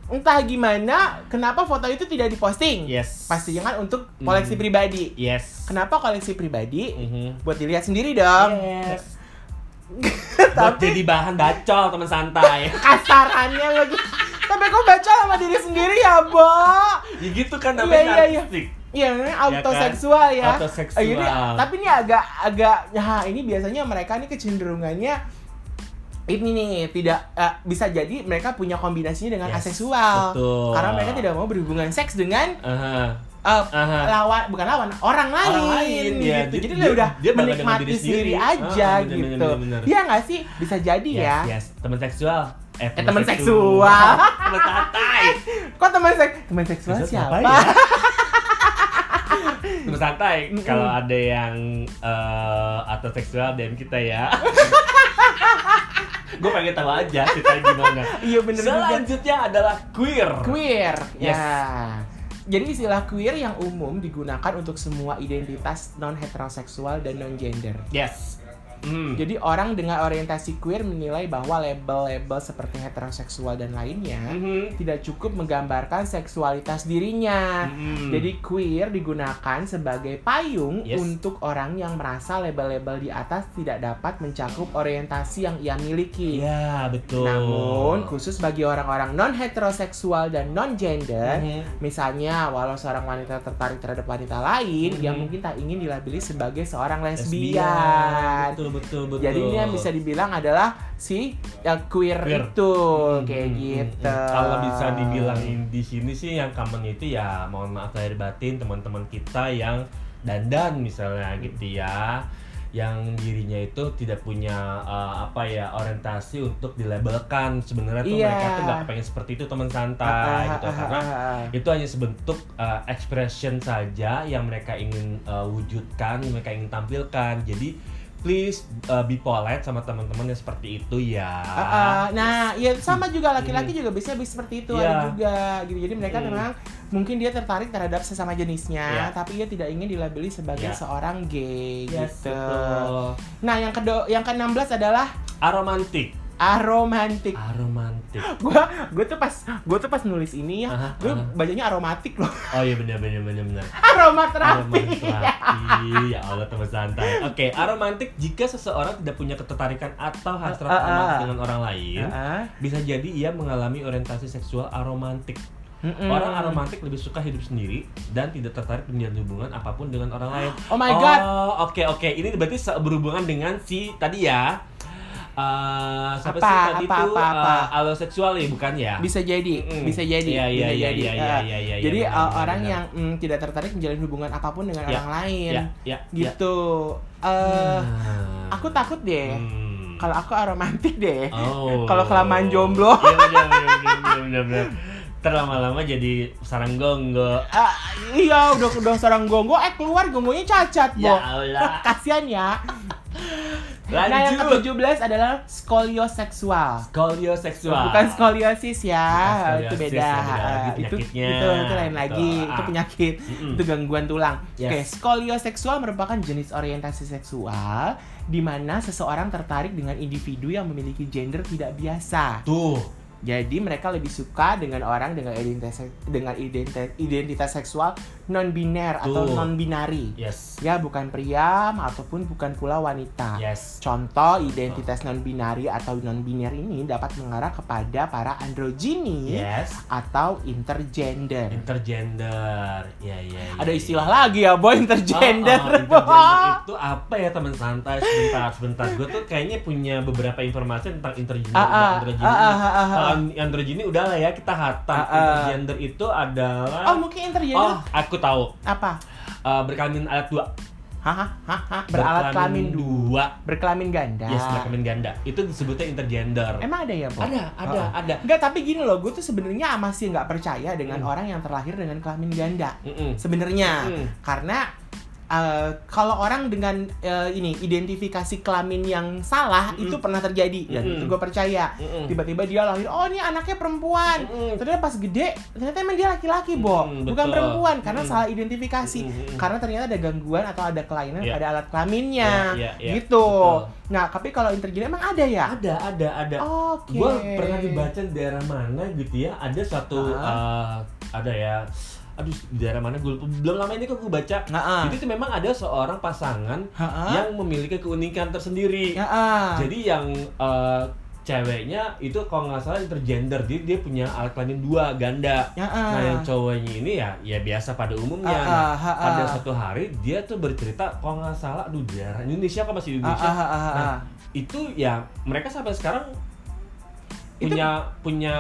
Entah gimana, kenapa foto itu tidak diposting? Yes. Pastinya kan untuk koleksi Mhm. pribadi. Yes. Kenapa koleksi pribadi? Mhm. Buat dilihat sendiri dong. Yes. Buat Tapi jadi bahan bacol teman santai. kasarannya lagi. Tapi kok baca sama diri sendiri ya, Bo? ya gitu kan Iya, namanya iya, iya. narsistik. Iya, ini autoseksual ya. Autoseksual. Eh, ini, tapi ini agak agak nah ini biasanya mereka nih kecenderungannya ini nih tidak eh, bisa jadi mereka punya kombinasinya dengan Yes, aseksual. betul. Karena mereka tidak mau berhubungan seks dengan Aha. eh, Aha. lawan bukan lawan orang lain, Orang lain, ya. gitu. Jadi Dia- dia, udah dia menikmati diri sendiri, sendiri. aja Ah, bener, gitu. Iya nggak sih? Bisa jadi Yes, ya. yes. Teman seksual. Eh, Eh, teman seksual. teman santai. Kok teman seks teman seksual Seksual siapa? ya? Teman santai. Mm-mm. Kalau ada yang eh atau seksual DM kita ya. Gue pengen tahu aja ceritanya gimana. Iya bener juga. Selanjutnya adalah queer. Queer. Yes. Ya. Jadi istilah queer yang umum digunakan untuk semua identitas non heteroseksual dan non gender. Yes. Hmm. Jadi orang dengan orientasi queer menilai bahwa label-label seperti heteroseksual dan lainnya Mhm. tidak cukup menggambarkan seksualitas dirinya. Mhm. Jadi queer digunakan sebagai payung Yes. untuk orang yang merasa label-label di atas tidak dapat mencakup orientasi yang ia miliki. Iya, betul. Namun khusus bagi orang-orang non heteroseksual dan non gender, Mhm. misalnya walau seorang wanita tertarik terhadap wanita lain Mhm. yang mungkin tak ingin dilabeli sebagai seorang lesbian. lesbian. Betul, betul, betul. Jadi ini yang bisa dibilang adalah si ya, queer, Queer. itu Hmm, kayak hmm, gitu. hmm. Kalau bisa dibilang di sini sih yang common itu ya mohon maaf lahir batin teman-teman kita yang dandan misalnya gitu ya yang dirinya itu tidak punya uh, apa ya orientasi untuk dilabelkan sebenarnya tuh Iya. mereka tuh nggak pengen seperti itu teman santai ah, gitu ah, karena ah, ah. itu hanya sebentuk uh, expression saja yang mereka ingin uh, wujudkan, yang mereka ingin tampilkan. Jadi please uh, be polite sama teman-teman yang seperti itu ya. Uh, uh, nah, ya sama juga laki-laki juga bisa bisa seperti itu Iya. ada juga gitu. Jadi mereka Hmm. memang mungkin dia tertarik terhadap sesama jenisnya, Iya. tapi dia tidak ingin dilabeli sebagai Iya. seorang gay Yes, gitu. betul. Nah, yang kedua yang ke-16 adalah Aromantik. Aromantik. Aromantik. Gua gue tuh pas gue tuh pas nulis ini ya, Aha, gue aha. bacanya aromatik loh. Oh iya benar benar benar benar. Aromaterapi. Aromaterapi, ya Allah teman santai. Oke, aromantik jika seseorang tidak punya ketertarikan atau hasrat Ah, ah, romantis ah. dengan orang lain, Heeh. bisa jadi ia mengalami orientasi seksual aromantik. Mm-mm. Orang aromantik lebih suka hidup sendiri dan tidak tertarik menjalin hubungan apa pun dengan orang lain. Oh my God. Oh, oke oke. Ini berarti berhubungan dengan si tadi ya. Eh, siapa Apa, sih tadi apa, tuh apa, apa? eh, aloseksual ya bukan ya? bisa jadi, Mm-mm. bisa jadi, Iya, iya, bisa iya, jadi. Eh, iya, iya, iya, jadi benar, uh, benar, orang benar. yang mm, tidak tertarik menjalin hubungan apa pun dengan Ya, orang lain, Ya, ya, ya. gitu. Eh, Hmm. aku takut deh. Hmm. Kalau aku aromantik deh. Oh. Kalau kelamaan jomblo. Iya benar benar benar, benar benar. Terlama-lama jadi sarang gonggo. Ah, iya, udah udah seorang gonggo, eh keluar gonggonya cacat, Ya Bo. Allah. Kasian ya. Lanjut. Nah, yang ke-17 adalah skolioseksual. Skolioseksual. Bukan skoliosis ya, Bukan itu beda. ya, itu penyakitnya. itu itu lain lagi, Gitu. itu Ah. penyakit, Mm-mm. itu gangguan tulang. Yes. Oke, skolioseksual merupakan jenis orientasi seksual di mana seseorang tertarik dengan individu yang memiliki gender tidak biasa. Tuh. Jadi mereka lebih suka dengan orang dengan identitas dengan identitas, identitas seksual non biner atau non binari. Yes. Ya, bukan pria ataupun bukan pula wanita. Yes. Contoh identitas non binari atau non biner ini dapat mengarah kepada para androgini Yes. atau intergender. Intergender. Ya, ya, ya. Ada istilah lagi ya, boy intergender. Oh, oh, intergender itu apa ya teman santai sebentar sebentar gue tuh kayaknya punya beberapa informasi tentang intergender Ah, dan ah, androgini. ah, ah, ah, ah. Androgini udah lah ya kita hatam. Ah, ah. Intergender itu adalah Oh, mungkin intergender Oh, aku tahu. apa? Eh, berkelamin alat dua. Hahaha, beralat kelamin dua. Berkelamin ganda. Yes, berkelamin ganda. Itu disebutnya intergender. Emang ada ya, Bo? Ada, ada, Oh, ada. Enggak, tapi gini loh, gue tuh sebenarnya masih nggak percaya dengan Hmm. orang yang terlahir dengan kelamin ganda. Mm-mm. Sebenarnya, Mm. karena eh, kalau orang dengan eh, ini identifikasi kelamin yang salah Mm-mm. itu pernah terjadi dan Mm-mm. itu gue percaya. Tiba-tiba dia lahir, oh ini anaknya perempuan. Mm-mm. Ternyata pas gede, ternyata emang dia laki-laki, Bo. Mm, Bukan betul. perempuan karena Mm. salah identifikasi. Mm-mm. Karena ternyata ada gangguan atau ada kelainan Iya. pada alat kelaminnya. Iya, iya, iya. Gitu. Betul. Nah, tapi kalau intergender emang ada ya? Ada, ada, ada. Oke. Gue pernah dibaca di daerah mana gitu ya, ada satu Ah. eh, ada ya, aduh di daerah mana gue lupa. belum lama ini kok gue baca. Nah, itu memang ada seorang pasangan Ha-ha. yang memiliki keunikan tersendiri. Ah. Jadi yang eh, ceweknya itu kalau nggak salah intergender, dia dia punya alat kelamin dua ganda. Ya, ah. Nah yang cowoknya ini ya ya biasa pada umumnya. Ah, Nah, ah, ah, pada satu hari dia tuh bercerita kalau nggak salah, aduh daerah Indonesia kan masih Indonesia. ah, ah, ah, Nah, ah. itu ya mereka sampai sekarang Itu- punya punya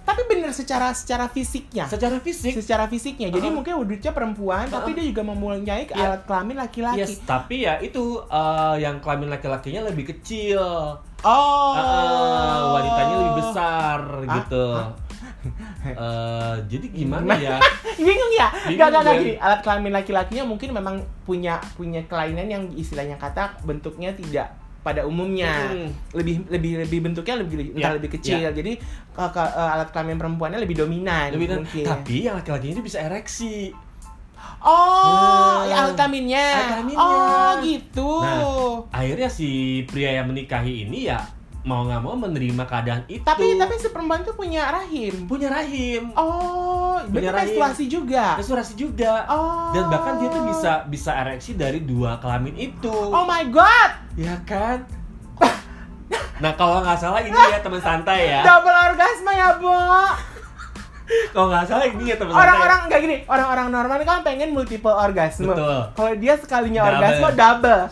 Tapi bener secara secara fisiknya. secara fisik secara fisiknya. Jadi Ah. mungkin wujudnya perempuan, tapi Ah. dia juga mempunyai Ya. alat kelamin laki-laki. yes, tapi ya itu eh, yang kelamin laki-lakinya lebih kecil. Oh. Ah, ah, wanitanya lebih besar Ah, gitu. ah. Eh, jadi gimana ya? Bingung ya? Bingung Gak, gak, gak kan? gini. Alat kelamin laki-lakinya mungkin memang punya punya kelainan yang istilahnya kata bentuknya tidak pada umumnya Hmm. lebih lebih lebih bentuknya lebih Ya, entah lebih kecil jadi ke, ke- eh, alat kelamin perempuannya lebih dominan Lebih mungkin tapi yang laki-laki ini bisa ereksi. oh Hmm. ya kelaminnya. oh gitu Nah, Akhirnya si pria yang menikahi ini ya mau nggak mau menerima keadaan itu. tapi tapi si perempuan tuh punya rahim punya rahim, oh Punya rahim. menstruasi juga restorasi juga. oh Dan bahkan dia tuh bisa bisa ereksi dari dua kelamin itu. oh my god Ya kan? Nah kalau nggak salah ini ya teman santai ya. double orgasme ya bo Kalau nggak salah ini ya teman santai. orang-orang nggak gini orang-orang normal kan pengen multiple orgasme Betul. kalau dia sekalinya Double. orgasme double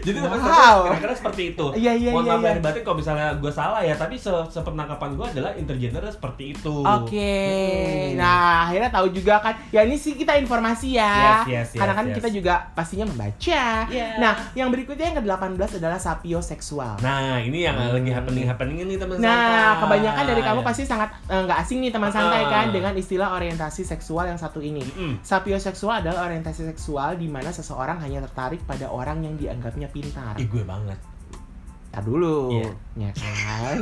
Jadi Wow. kira-kira seperti itu. Iya, iya, Mohon iya, maaf iya. lahir batin kalau misalnya gue salah ya, tapi se sepenangkapan gue adalah intergender seperti itu. Oke, Hmm. nah akhirnya tahu juga kan, ya ini sih kita informasi ya, Yes, yes, yes, karena kan yes. kita juga pastinya membaca. Yeah. Nah, yang berikutnya yang ke-18 adalah sapioseksual. Nah, ini yang Hmm. lagi happening-happening ini teman Nah, santai. kebanyakan dari kamu pasti sangat eh, nggak asing nih teman santai Ah. kan dengan istilah orientasi seksual yang satu ini. Mm-mm. Sapioseksual adalah orientasi seksual di mana seseorang hanya tertarik pada orang yang dianggapnya pintar. Ih, gue banget. Tar dulu, Iya. ya kan?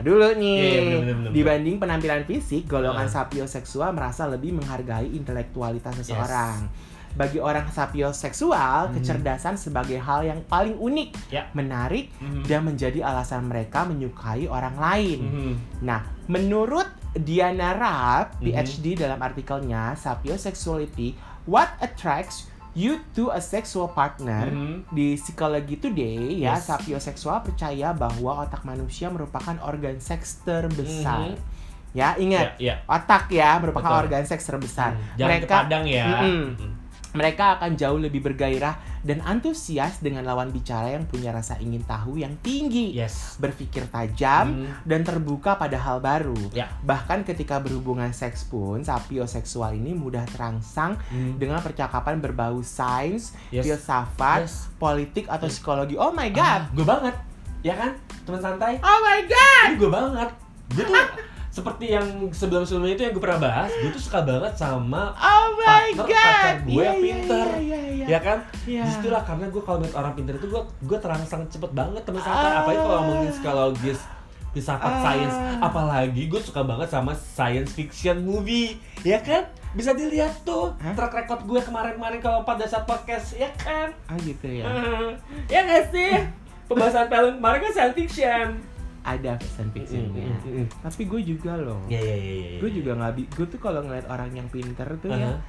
Dulu nih. Iya, iya, bener, bener, bener. Dibanding penampilan fisik, golongan Ah. sapioseksual merasa lebih menghargai intelektualitas seseorang. Bagi orang sapioseksual, Hmm. kecerdasan sebagai hal yang paling unik, Ya. menarik, Mhm. dan menjadi alasan mereka menyukai orang lain. Mhm. Nah, menurut Diana Raab, Mhm. PhD dalam artikelnya Sapiosexuality, What Attracts You to a Sexual Partner Mhm. di Psychology Today ya, Yes. sapioseksual percaya bahwa otak manusia merupakan organ seks terbesar. Mhm. Ya, ingat, Ya, ya. otak ya merupakan Betul. organ seks terbesar. Hmm, Jangan mereka kepadang ya. Mm-mm. Mm-mm. Mereka akan jauh lebih bergairah dan antusias dengan lawan bicara yang punya rasa ingin tahu yang tinggi. Yes. Berpikir tajam Mhm. dan terbuka pada hal baru. Ya. Bahkan ketika berhubungan seks pun, sapioseksual ini mudah terangsang Mhm. dengan percakapan berbau sains, Yes. filsafat, Yes. politik atau Yes. psikologi. Oh my god. gue banget. Ya kan? Teman santai. Oh my god. Gue banget. Gue tuh seperti yang sebelum-sebelumnya itu yang gue pernah bahas, gue tuh suka banget sama Oh my partner god. pacar gue Iya, yang iya, pinter. Iya, iya, iya. ya kan? Iya. Di situlah karena gue kalau ngeliat orang pinter itu gue gue terangsang cepet banget teman santai. Ah. Apalagi kalau ngomongin psikologis, filsafat Ah. sains, apalagi gue suka banget sama science fiction movie, ya kan? Bisa dilihat tuh Hah? track record gue kemarin-kemarin kalau pada saat podcast, ya kan? Ah gitu ya. ya nggak sih? Pembahasan film kemarin kan science fiction. Ada pesan fictionnya. Mm, mm, mm. Tapi gue juga loh. Ya ya ya ya. Gue juga nggak gue tuh kalau ngeliat orang yang pinter tuh ya Aha.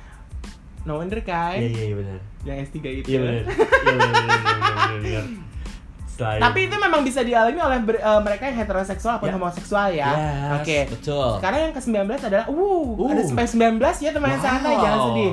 no wonder kan Iya iya iya benar. yang S3 itu Iya benar. Iya benar. Selain tapi itu memang bisa dialami oleh ber- eh, mereka yang heteroseksual atau Ya. homoseksual ya Yes, oke Betul. sekarang yang ke-19 adalah uh, Uh. ada sampai 19 ya teman Wow. santai jangan sedih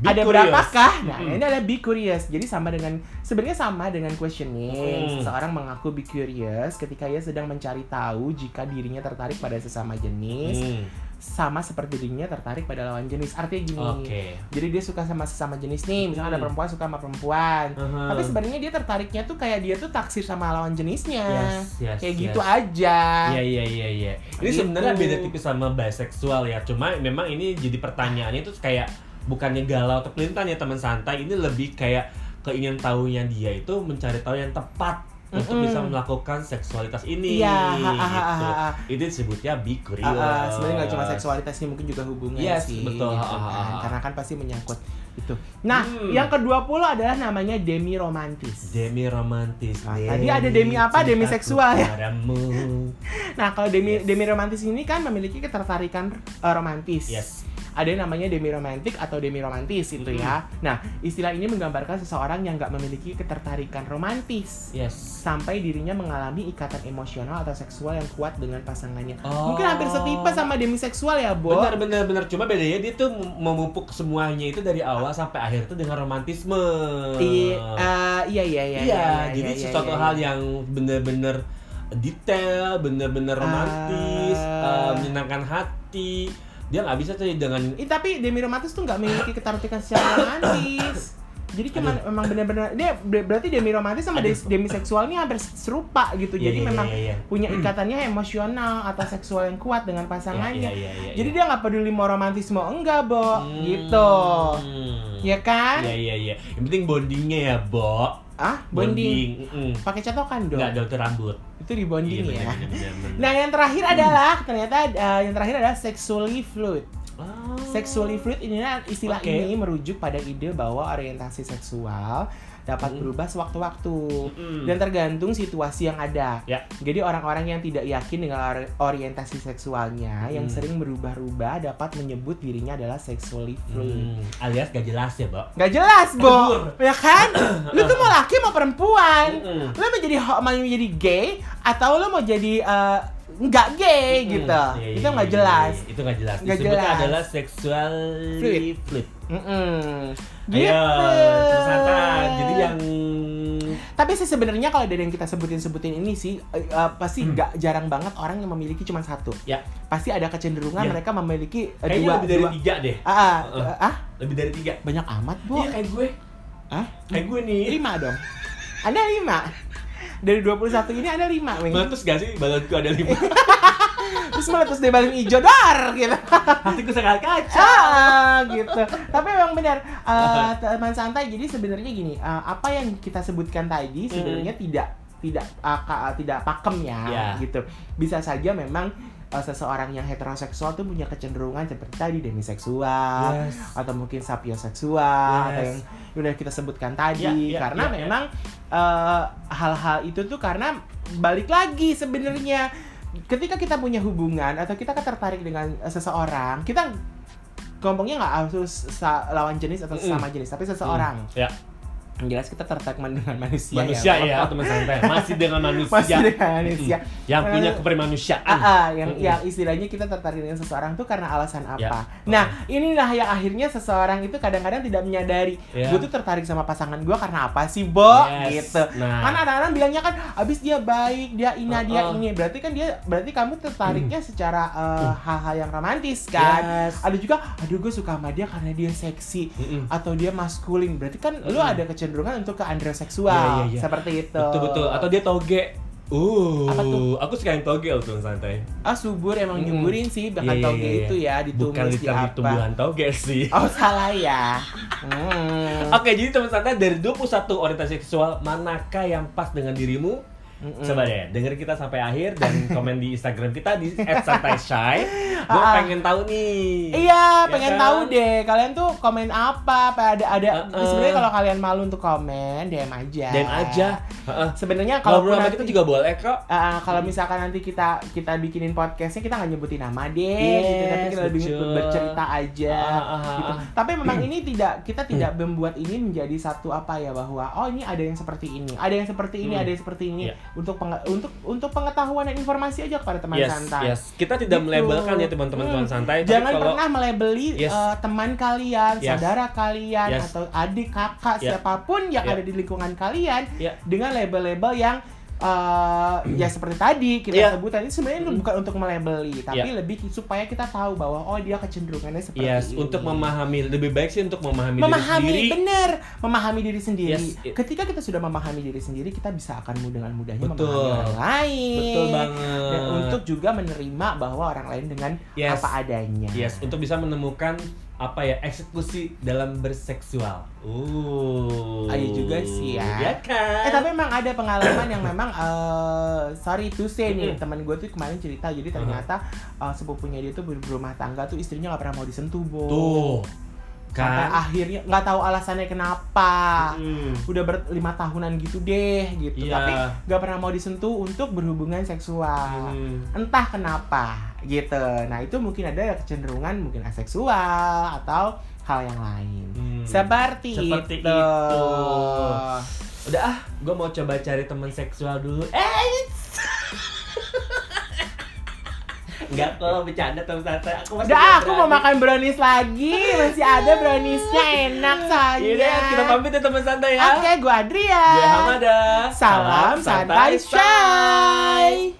Be ada curious. berapakah? Nah, Mm-mm. ini adalah be curious. Jadi sama dengan sebenarnya sama dengan questioning. Hmm. Seseorang mengaku be curious ketika ia sedang mencari tahu jika dirinya tertarik pada sesama jenis, Hmm. sama seperti dirinya tertarik pada lawan jenis. Artinya gini. Oke. Jadi dia suka sama sesama jenis nih, misalnya ada Hmm. perempuan suka sama perempuan. Aha. Tapi sebenarnya dia tertariknya tuh kayak dia tuh taksir sama lawan jenisnya. Yes, yes, kayak yes. gitu aja. Iya iya iya iya. Ini Gitu. sebenarnya beda tipis sama bisexual ya. Cuma memang ini jadi pertanyaannya itu kayak bukannya galau atau pelintan ya teman santai. Ini lebih kayak keingin tahunya dia itu mencari tahu yang tepat untuk Mm-mm. bisa melakukan seksualitas ini. Iya, ha, ha, ha, gitu. ha, ha. Itu disebutnya be curious. Ah, ah, sebenarnya nggak cuma seksualitas ini mungkin juga hubungan Yes, sih betul. gitu kan. karena kan pasti menyangkut itu nah Hmm. yang ke-20 adalah namanya demi romantis Demi romantis. Ah, tadi ada demi apa? Demi seksual ya? Padamu. nah kalau demi Yes. demi romantis ini kan memiliki ketertarikan eh, romantis Yes. Ada yang namanya demi romantik atau demi romantis itu ya nah istilah ini menggambarkan seseorang yang nggak memiliki ketertarikan romantis Yes. sampai dirinya mengalami ikatan emosional atau seksual yang kuat dengan pasangannya. Oh. Mungkin hampir setipe sama demiseksual ya, Bo. Benar benar benar cuma bedanya dia tuh mem- memupuk semuanya itu dari awal sampai akhir tuh dengan romantisme. Iya, eh, iya, iya, iya, Iya, iya, jadi iya, sesuatu iya, hal iya. yang bener-bener detail, bener-bener romantis, Ah. eh, menyenangkan hati. Dia nggak bisa tuh dengan Ih, tapi demi romantis tuh nggak memiliki ketertarikan secara romantis. Jadi cuma memang benar-benar dia ber- berarti demi romantis sama Aduh. demi seksual ini hampir serupa gitu. Iya, Jadi iya, memang iya, iya. punya ikatannya emosional atau seksual yang kuat dengan pasangannya. Iya, iya, iya, iya, Jadi dia nggak peduli mau romantis mau enggak, Bo. Hmm. Gitu. Ya kan? Iya iya iya. Yang penting bondingnya ya, Bo. Ah, bonding. Mm-mm. Pakai catokan dong. Nggak dokter rambut. Itu di bonding Iya, ya. bener, bener, bener. Nah, yang terakhir adalah ternyata uh, yang terakhir adalah sexually fluid. Oh. Sexually fluid ini istilah Oke. ini merujuk pada ide bahwa orientasi seksual dapat Hmm. berubah sewaktu-waktu Mm-mm. dan tergantung situasi yang ada. Ya. Jadi orang-orang yang tidak yakin dengan ori- orientasi seksualnya yang Hmm. sering berubah-ubah dapat menyebut dirinya adalah sexually fluid. Hmm, alias gak jelas ya, Bo. Gak jelas, Bo. Ya kan? Lu tuh mau laki mau perempuan. Mm-mm. Lu mau jadi mau jadi gay atau lu mau jadi eh, nggak gay Mm-mm. gitu. Iya, Itu iya, nggak iya, jelas. iya. Itu nggak jelas. Nggak jelas. adalah sexual Fluid. fluid. Mm-mm. Ayo, Gitu. terus Santa. Jadi yang Tapi sih sebenarnya kalau dari yang kita sebutin-sebutin ini sih eh, eh, pasti Hmm. nggak jarang banget orang yang memiliki cuma satu. Ya, Pasti ada kecenderungan Ya. mereka memiliki eh, kayaknya dua lebih dari dua. tiga deh. Ah, ah, Heeh. ah, Lebih dari tiga. banyak amat, Bu. Iya kayak gue. Hah? Kayak gue nih. Lima dong. Ada lima. Dari 21 ini ada lima, Weng. Meletus gak sih balonku ada lima? Terus meletus dari balik hijau dar gitu. Hatiku sangat kaca. ah, gitu. Tapi memang benar eh, teman santai. Jadi sebenarnya gini, eh, apa yang kita sebutkan tadi sebenarnya tidak tidak ah, ka- tidak pakem ya, Ya. gitu. Bisa saja memang eh, seseorang yang heteroseksual tuh punya kecenderungan seperti tadi demiseksual Yes. atau mungkin sapioseksual atau Yes. yang udah kita sebutkan tadi Ya, ya, karena ya, ya. memang eh, hal-hal itu tuh karena balik lagi sebenarnya ketika kita punya hubungan atau kita tertarik dengan seseorang kita ngomongnya nggak harus lawan jenis atau sesama jenis tapi seseorang Ya, yang jelas kita tertarik dengan manusia manusia ya, ya, teman santai. Masih dengan manusia. masih dengan manusia Mm. Yang punya Eh, kepermanusiaan. Ah, ah, yang Mm-mm. yang istilahnya kita tertarik dengan seseorang tuh karena alasan apa? Ya. Nah, inilah yang akhirnya seseorang itu kadang-kadang tidak menyadari, Ya. gue tuh tertarik sama pasangan gue karena apa sih, Bo? Yes. Gitu. Nah. Kan ada-orang bilangnya kan, abis dia baik, dia ina, dia Uh-uh. ini, berarti kan dia, berarti kamu tertariknya secara uh, hal-hal yang romantis kan? Yes. Ada juga, aduh gue suka sama dia karena dia seksi Mm-mm. atau dia maskulin, berarti kan lu Mm. ada kecenderungan untuk ke androseksual, Iya, iya, iya. seperti itu. Betul betul. Atau dia toge. Uh, Apa tuh? aku suka yang toge loh teman santai. Ah subur emang Mm-mm. nyuburin sih bahkan iya, toge iya, iya. itu ya ditumis Bukan di apa. tumbuhan toge sih. Oh salah ya. Hmm. Oke, jadi teman santai dari 21 orientasi seksual, manakah yang pas dengan dirimu? Mm-mm. Coba deh, dengerin kita sampai akhir dan komen di Instagram kita di @santaishy. Gue Ah. pengen tahu nih. Iya, Ya pengen kan? tahu deh kalian tuh komen apa? Apa ada ada Uh-uh. sebenarnya kalau kalian malu untuk komen, DM aja. DM aja. Heeh. Sebenarnya Kalau sama kita juga boleh kok. Uh, kalau misalkan nanti kita kita bikinin podcastnya kita nggak nyebutin nama deh Yes, gitu tapi kita lebih bercerita aja ah, gitu tapi memang ini tidak kita tidak membuat ini menjadi satu apa ya bahwa oh ini ada yang seperti ini ada yang seperti ini Hmm. ada yang seperti ini Iya. Untuk penge- untuk untuk pengetahuan dan informasi aja kepada teman Yes, santai yes. Kita tidak Gitu. melabelkan ya teman-teman Hmm. teman santai. Jangan kalau- pernah melabeli Yes. uh, teman kalian, Yes. saudara kalian, Yes. atau adik, kakak, Yeah. siapa pun yang Yeah. ada di lingkungan kalian Yeah. dengan label-label yang uh, ya seperti tadi kita Yeah. sebut tadi sebenarnya Mm. bukan untuk melabeli, tapi Yeah. lebih supaya kita tahu bahwa oh dia kecenderungannya seperti Yes, ini. untuk memahami lebih baik sih untuk memahami, memahami diri sendiri. bener memahami diri sendiri Yes, it- ketika kita sudah memahami diri sendiri kita bisa akan dengan mudahnya Betul. memahami orang lain Betul banget. dan untuk juga menerima bahwa orang lain dengan Yes. apa adanya Yes, untuk bisa menemukan apa ya eksekusi dalam berseksual. Uh. Ada juga sih ya. Ya kan? Eh tapi memang ada pengalaman yang memang eh sorry to say nih teman gue tuh kemarin cerita jadi ternyata eh, sepupunya dia tuh ber- berumah tangga tuh istrinya nggak pernah mau disentuh bo. Tuh. Sampai Kan? akhirnya nggak tahu alasannya kenapa. Hmm. Udah berlima tahunan gitu deh gitu. Iya. Tapi nggak pernah mau disentuh untuk berhubungan seksual. Hmm. Entah kenapa gitu. Nah itu mungkin ada kecenderungan mungkin aseksual atau hal yang lain. Hmm. Seperti, Seperti itu. itu. Udah ah, gue mau coba cari teman seksual dulu. Eh, Enggak kok, bercanda teman santai. Aku masih Udah aku mau makan brownies lagi Masih ada browniesnya enak saja Yaudah, kita pamit ya teman santai ya. Oke, gue Adria Gue Hamada. Salam santai shy